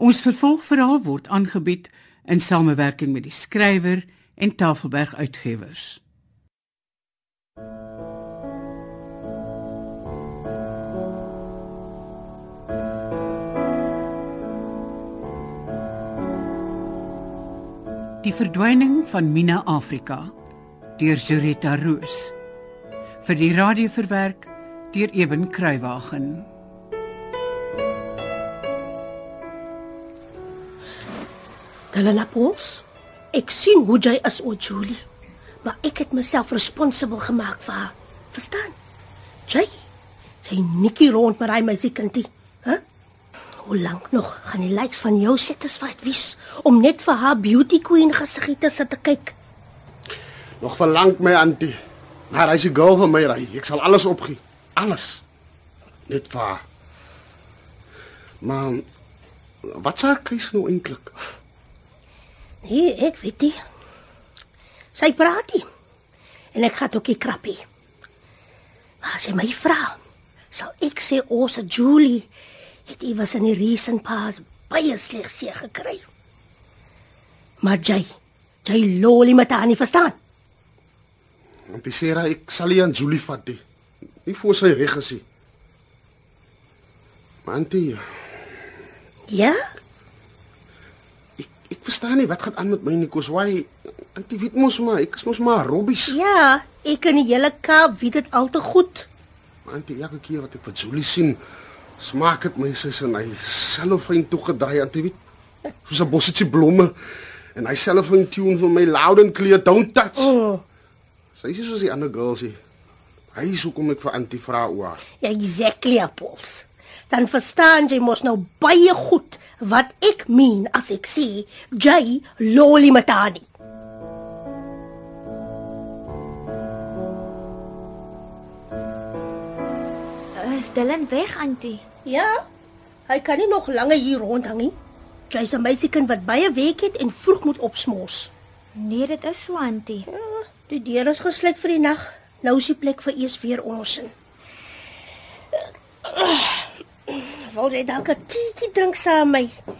Ons vervolgverhaal word aangebied in samewerking met die skrywer en Tafelberg Uitgewers. Die verdwyning van Mina Afrika deur Jurita Roos vir die radio verwerk deur Eben Kruiwagen. Helena Pauls, ek sien hoe jy is o Julie, maar ek het myself responsible gemaak vir haar. Verstaan? Jy, jy nikkie rond met hy musiekindie, hè? Hoe lank nog gaan die likes van jou satisfied wees om net vir haar beauty queen gesiggie te sit te kyk? Nog verlang my antie. Maar as jy girl van my ry, ek sal alles opgee. Alles. Net vir haar. Maar wat sê Chris nou eintlik? Nee, ek weet nie. Sy praat nie. En ek gaan ook nie krappie. Maar as jy my vra, sal ek sê ons Julie het iewers in die recent past baie sleg seë gekry. Maar jy, jy lolie met haar nie verstaan. Antie Sera, ek sal nie aan Julie vat nie. Nie voor sy reg is nie. Antie, Ja? Verstaan nie wat gaan aan met my Nikos. Why? Antie weet mos maar, ek is mos maar robbies. Ja, ek in die hele Kaap weet dit al te goed. Maar antie, elke keer wat ek vir Julie sien, smaak dit my sy in hy selfoon toegedraai antie weet. Soos 'n bossetjie blomme en hy selfoon tune vir my loud and clear don't touch. Oh, Sy is nie soos die ander girls nie. Hy is hoekom ek vir antie vra oor. exactly apples. Dan verstaan jy mos nou baie goed wat ek meen as ek sê met haar nie. Is Dylan weg, Antie? Ja. Hy kan nie nog langer hier rondhang nie. Jy's 'n meisiekind wat baie werk het en vroeg moet opsmos. Nee, dit is so, Antie. Ja, die deur is gesluit vir die nag. Nou is die plek vir eers weer ons in. Wou jy dalk 'n teetjie drink saam met my?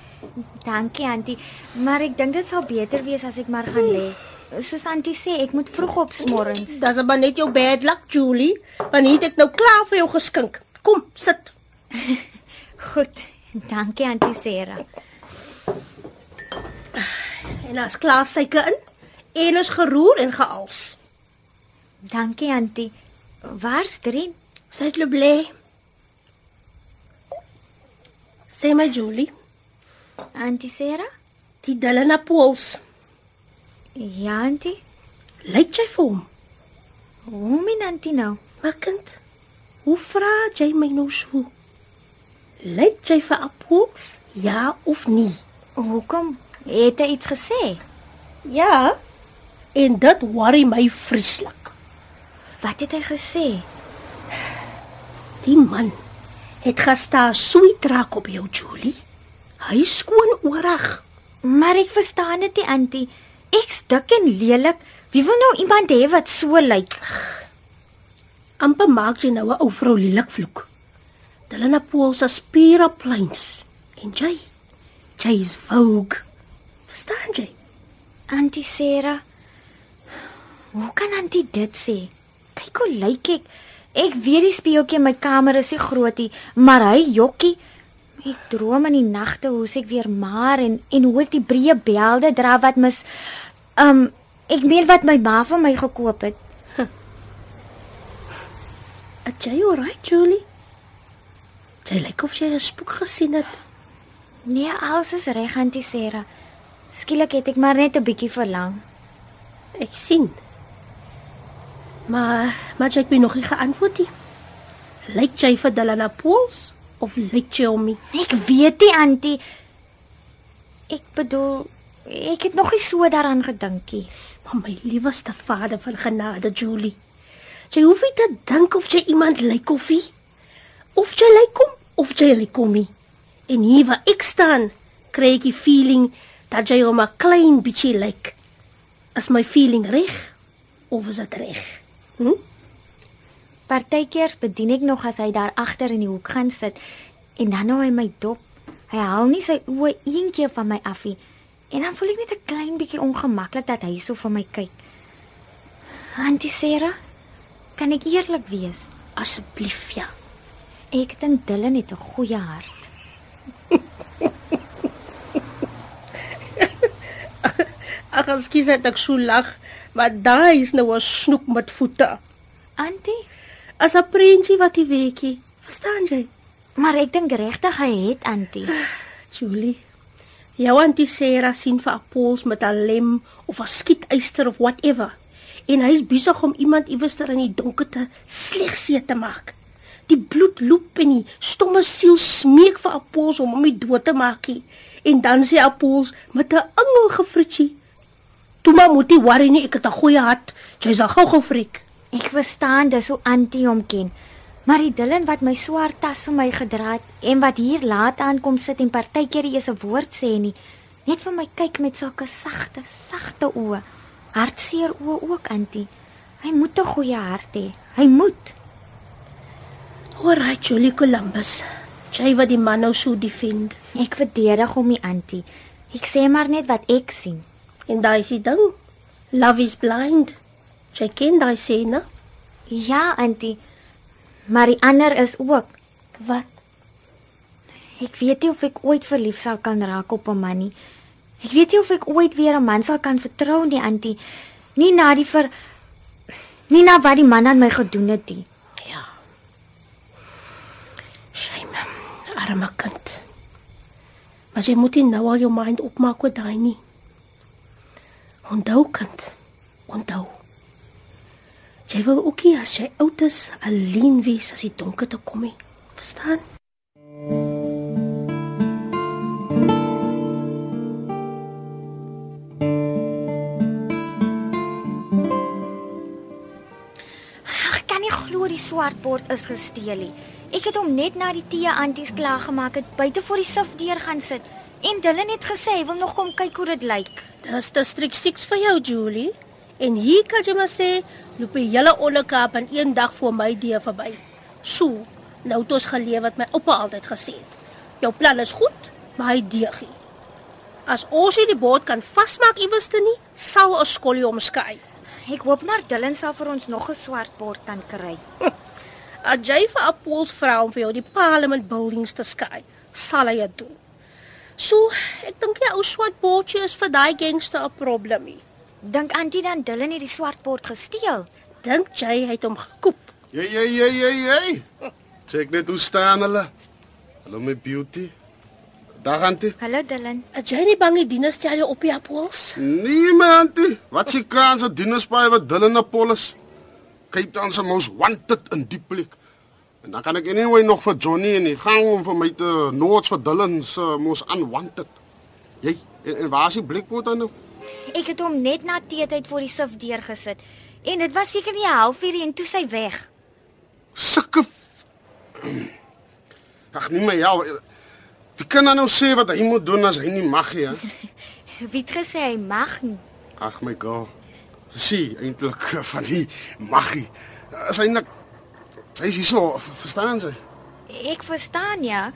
Dankie, Antie, maar ek dink dit sal beter wees as ek maar gaan lê. Soos Antie sê, ek moet vroeg op môrens. Dis maar net jou bad luck, Julie. Want hier het ek nou klaar vir jou geskink. Kom, sit. Goed. Dankie, Antie Sera. En as klaar suiker in en is geroer en geals. Dankie, Antie. Waar's Drie? Sy het bly. Sê my Julie, Antie Sera? die Dylan Apples, Ja, Antie. lyk jy vir hom? Hoe min Antie nou? Maar kind, hoe vra jy my nou so? Lyk jy vir Apples? Ja of nee? Hoekom? Het hy iets gesê? Ja. En dit worry my vreeslik. Wat het hy gesê? Die man het gestaan sweet raak op jou Julie. Hy skoon oorig. Maar ek verstaan dit nie, Antie. Ek's dik en lelik. Wie wil nou iemand hê wat so lyk? amper maak jy nou 'n ou vrou lelik vloek. Delana Paul se spiere plains en jy jy is vogue. Verstaan jy? Antie Sera. Hoe kan Antie dit sê? Kyk hoe lyk ek. Ek weet die speeltjie in my kamer is nie groot nie, maar hy jokkie. Ek droom in die nagte hoe ek weer maar en en hoe ek die breë belde dra wat mis um ek meen wat my ma vir my gekoop het. Het jy alright, Julie? Jy lyk of jy 'n spook gesien het. Nee, alles is reg, Antie Sera. Skielik het ek maar net 'n bietjie verlang. Ek sien. Maar maar jy het my nog nie geantwoord nie. Lyk jy vir Delana Pauls of lyk jy hom nie? Ek weet nie, Antie. Ek bedoel, ek het nog nie so daaraan gedink nie. Maar my liewste vader van genade, Julie. Jy hoef nie te dink of jy iemand lyk of nie. Of jy lyk hom of jy lyk hom nie. En hier waar ek staan, kry ek die feeling dat jy hom 'n klein bietjie lyk. Is my feeling reg of is dit reg? Hm? Partykeers bedien ek nog as hy daar agter in die hoek gaan sit en dan nou hy my dop. Hy haal nie sy oë een keer van my af nie. En dan voel ek net 'n klein bietjie ongemaklik dat hy so vir my kyk. Auntie Sarah, kan ek eerlik wees? Asseblief ja. Ek dink Dylan het 'n goeie hart. Ag, ekskuus dat ek so lag, maar daai is nou 'n snoek met voete. Auntie, As 'n prentjie wat jy weetjie. Verstaan jy? maar ek dink regtig hy het Auntie. Julie. Jou auntie Sarah sien vir appels met 'n lem of 'n skietyster of whatever. En hy's besig om iemand iewers ter in die donker te slegseë te maak. Die bloed loop en die stomme siel smeek vir appels om hom dood te maak nie. En dan sê appels met 'n angel gefritjie. Toe maar moet jy worry nie, ek het 'n goeie hart. Jy sal gou gou frik. Ek verstaan dis hoe Auntie hom ken. Maar die Dylan wat my swart tas vir my gedra het en wat hier laat aankom sit en partykeer eens 'n woord sê nie, net vir my kyk met sulke sagte, sagte oë. Hartseer oë ook, Auntie. Hy moet 'n goeie hart hê. Hy moet. Hy Julie Columbus. Jy wat die man nou so defend. Ek verdedig hom nie, Auntie. Ek sê maar net wat ek sien. En daai is die ding. Love is blind. Jy ken daai sê, né? Ja, Auntie. Maar die ander is ook. Wat? Ek weet nie of ek ooit verlief sal kan raak op 'n man nie. Ek weet nie of ek ooit weer 'n man sal kan vertrou nie, Auntie. Nie na die ver nie na wat die man aan my gedoen het nie. Ja. Shame. Arme kind. Maar jy moet nie nou al jou mind opmaak oor daai nie. Onthou kind. Onthou. Jy wil ook nie as jy oud is alleen wees as die donker te kom nie. Verstaan? Die swart bord is gesteel nie. Ek het hom net na die tee anties klaar gemaak het buite voor die sif deur gaan sit. En Dylan het gesê hy wil nog kom kyk hoe dit lyk. Dis distrik 6 vir jou, Julie. En hier kan jy maar sê, loop die hele onderkaap in een dag voor my deur verby. So, nou het ons geleef wat my oupa altyd gesê het. Jou plan is goed, maar hy deeg nie. As ons nie die bord kan vasmaak iewers te nie, sal ons skollie omskei. Ek hoop maar Dylan sal vir ons nog 'n swart bord kan kry. As jy vir Appels vra om vir jou die Parliament buildings te skei, sal hy dit doen. So, ek dink die ou swart bordjie is vir daai gangster 'n probleem nie. Dink Auntie dan Dylan het die swart bord gesteel? Dink jy hy het hom gekoop? Jy jy jy jy jy. Check net hoe staan hulle. Hallo my beauty. Dag auntie. Hallo Dylan. As jy nie bang die dieners stel jou op die Appels? Nee my auntie. Wat s'e kans dat Dinospaai wat Dylan Apollos? Kyk dan se mos wanted in die plek. En dan kan ek anyway nog vir Johnny en die gang om vir my te notes vir Dylan se mos unwanted. Jy en, en waar is die blikbord dan nou? Ek het hom net na teetyd voor die sif deur gesit. En dit was seker nie 'n halfuur en toe sy weg. Sulke Ag nee my ja. Wie kan dan nou sê wat hy moet doen as hy nie mag nie? Wie het gesê hy mag nie? Ag my god. Sien eintlik van die maggie. As hy net sy is hierso, v- verstaan sy? Ek verstaan ja.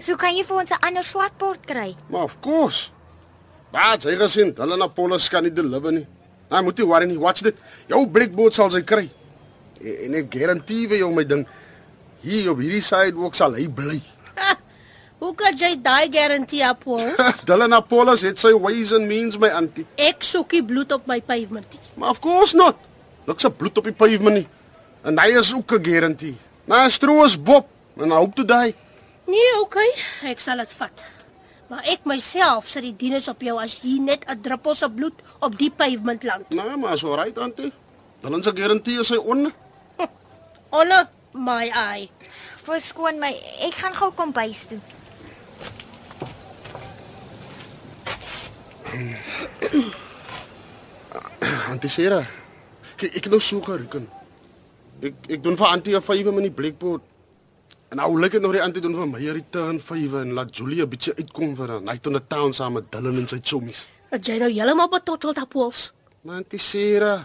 So kan jy vir ons 'n ander swart bord kry. Maar of course. Wat sy gesien, hulle na Polis kan nie deliver nie. Hy moet nie worry nie. Watch dit. Jou blikboot sal sy kry. En, en ek garandeer vir jou my ding. Hier op hierdie sidewalk sal hy bly. Hoe kan jy daai garantie Appels? Dylan Apollos het sy ways and means my auntie. Ek soek nie bloed op my pavement. Maar of course not. Luk se bloed op die pavement nie. En hy is ook 'n garantie. Nou stroos Bob en I hope to die. Nee, okay, ek sal dit vat. Maar ek myself sit die dieners op jou as jy net 'n druppel se bloed op die pavement land. Nou, maar so right auntie. Dylan se garantie is hy on. Onder my eye. Verskoon my, ek gaan gou kom bys toe. Auntie Sarah. Kyk, ek het nou so gereken. Ek ek doen vir auntie 'n 5 in die blackboard. En nou lyk dit nog die auntie doen vir my 'n return 5 en laat Julie 'n bietjie uitkom vir 'n night on the town saam met Dylan en sy chommies. Dat jy nou heeltemal betotteld Appels. Maar auntie Sarah.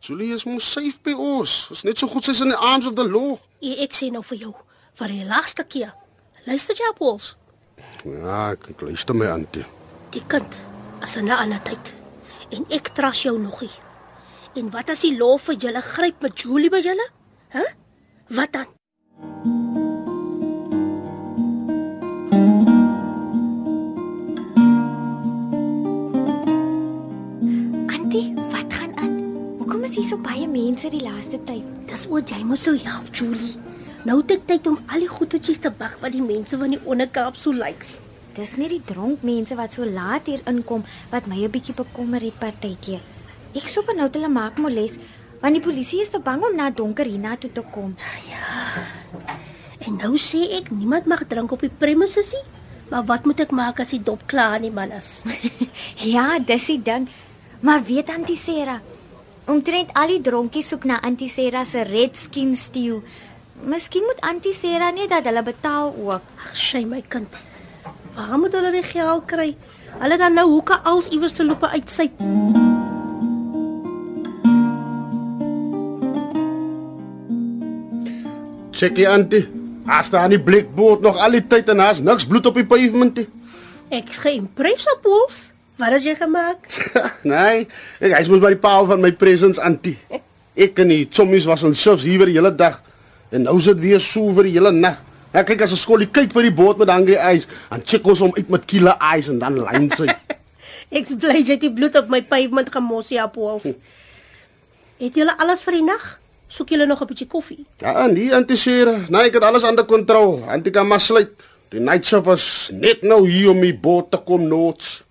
Julie is mos safe by ons. Is net so goed sy's in the arms of the law. Ja, ek sê nou vir jou, vir die laaste keer. Luister jy, Pauls? Ja, ek, ek luister my antie. Die kind is in 'n ander tyd. En ek tras jou nogie. En wat as die lof vir julle gryp met Julie by julle? Hæ? Huh? Wat dan? Antie, wat gaan aan? Hoekom is hier so baie mense die laaste tyd? Dis wat jy moet sou help, Julie. Nou het ek tyd om al die goedetjies te bak wat die mense van die onderkaap so likes. Dis nie die dronk mense wat so laat hier inkom wat my 'n bietjie bekommer het partykeer. Ek sou benou hulle maak moles want die polisie is te bang om na donker hiernatoe te kom. En nou sê ek niemand mag drink op die premises nie. Maar wat moet ek maak as die dop klaar in die man is? Ja, dis die ding. Maar weet Auntie Sarah, omtrent al die dronkies soek na Auntie Sarah se red skin stew. Miskien moet Auntie Sarah net dat hulle betaal ook. Ag, sy my kind. Waar moet hulle die geld kry? Hulle dan nou hoeke als iewers se lope uitsyp. Check jy antie. Daar staan die blikboot nog al die tyd en daar's niks bloed op die pavement nie. Ek is geïmpres op Pauls. Wat het jy gemaak? nee, ek hy's mos by die paal van my presence antie. Ek en die chommies was in shifts hier vir die hele dag. En nou sit weer so vir die hele nag. Ja, kyk as 'n skoolie kyk vir die boot met hungry eyes, en check ons om uit met kille eyes en dan lyn sy. Ek is bly jy het die bloed op my pavement gemos, ja, Pauls. Het julle alles vir die nag? Soek julle nog 'n bietjie koffie? Ja, nee, antie Sera. Nee, ek het alles onder kontrole. Antie kan maar sluit. Die night shift was net nou hier om die boot te kom noods.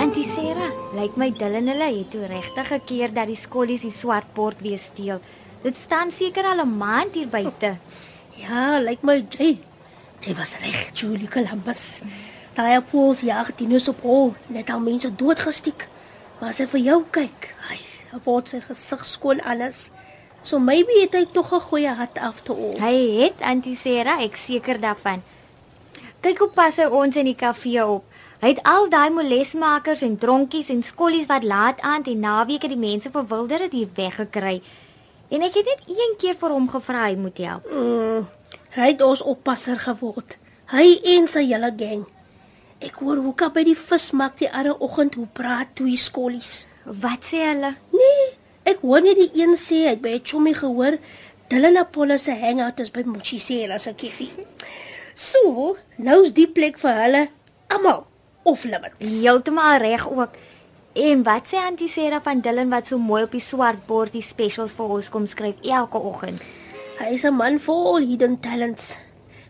Auntie Sarah, lyk my Dylan hulle het toe regtig gekeer dat die skollies die swart bord weer steel. Dit staan seker al 'n maand hier buite. Ja, lyk my jy. Jy was reg, Julie Columbus. Daai Pauls jag dinos op hol, net al mense doodgestiek. Maar as hy vir jou kyk, hy word sy gesig skoon alles. So maybe het hy tog 'n goeie hart af te oor. Hy het Auntie Sarah, ek seker daarvan. Kyk hoe pas hy ons in die kafee op. Hy het al daai molesmakers en dronkies en skollies wat laat aand en naweke die mense verwilder het hier weggekry. En ek het net een keer vir hom gevra hy moet help. Mm, hy het ons oppasser geword. Hy en sy hele gang. Ek hoor hoe kap by die vismark die ander oggend hoe praat twee skollies. Wat sê hulle? Nee, ek hoor net die een sê hy het by 'n chommie gehoor Dylan Apollo se hangout is by Mochisela se kiffie. So, nou's die plek vir hulle almal off limits. Heeltemal reg ook. En wat sê Auntie Sarah van Dylan wat so mooi op die swart bord die specials vir ons kom skryf elke oggend? Hy is 'n man vol hidden talents.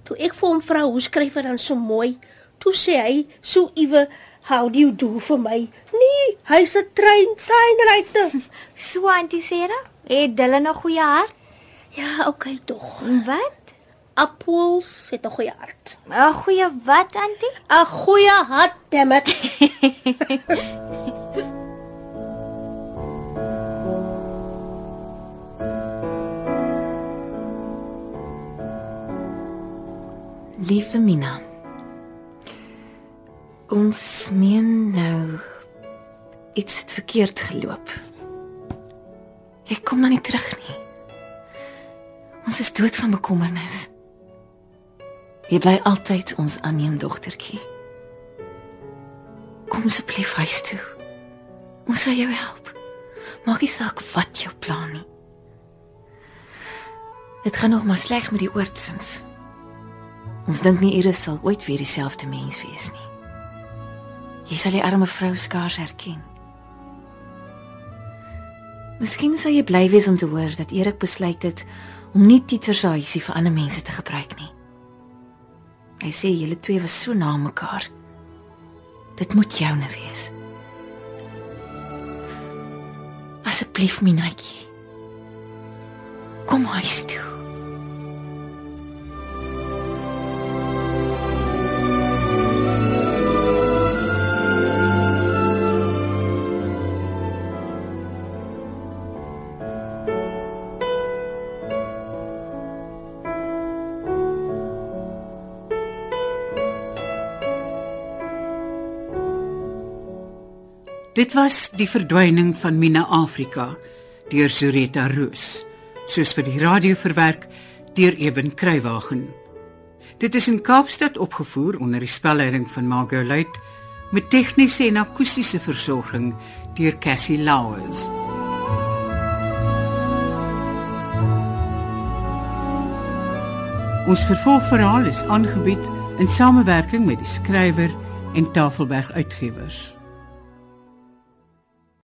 Toe ek vir hom vra hoe skryf hy dan so mooi, toe sê hy so ewe how do you do vir my? Nee, hy's 'n trained signwriter. So Auntie Sarah, het Dylan 'n goeie hart? ja, okay tog. Wat? Appels het 'n goeie hart. 'n Goeie wat, Auntie? 'n Goeie hart, dammit. Liewe Mina. Ons meen nou iets het verkeerd geloop. Jy kom dan nie terug nie. Ons is dood van bekommernis. Jy bly altyd ons aanneem dogtertjie. Kom asseblief huis toe. Ons sal jou help. Maak nie saak wat jou plan nie. Dit gaan nog maar sleg met die oortsins. Ons dink nie Iris sal ooit weer dieselfde mens wees nie. Jy sal die arme vrou skaars herken. Miskien sal jy bly wees om te hoor dat Erik besluit het om nie Tieter se huisie vir ander mense te gebruik nie. Hy sê julle twee was so na mekaar. Dit moet joune wees. Asseblief, Minatjie. Kom huis toe. Dit was die verdwyning van Mina Afrika deur Zureta Roos, soos vir die radio verwerk deur Eben Kruiwagen. Dit is in Kaapstad opgevoer onder die spelleiding van Margot Luit met tegniese en akoestiese versorging deur Cassie Louws. Ons vervolgverhaal is aangebied in samewerking met die skrywer en Tafelberg Uitgewers.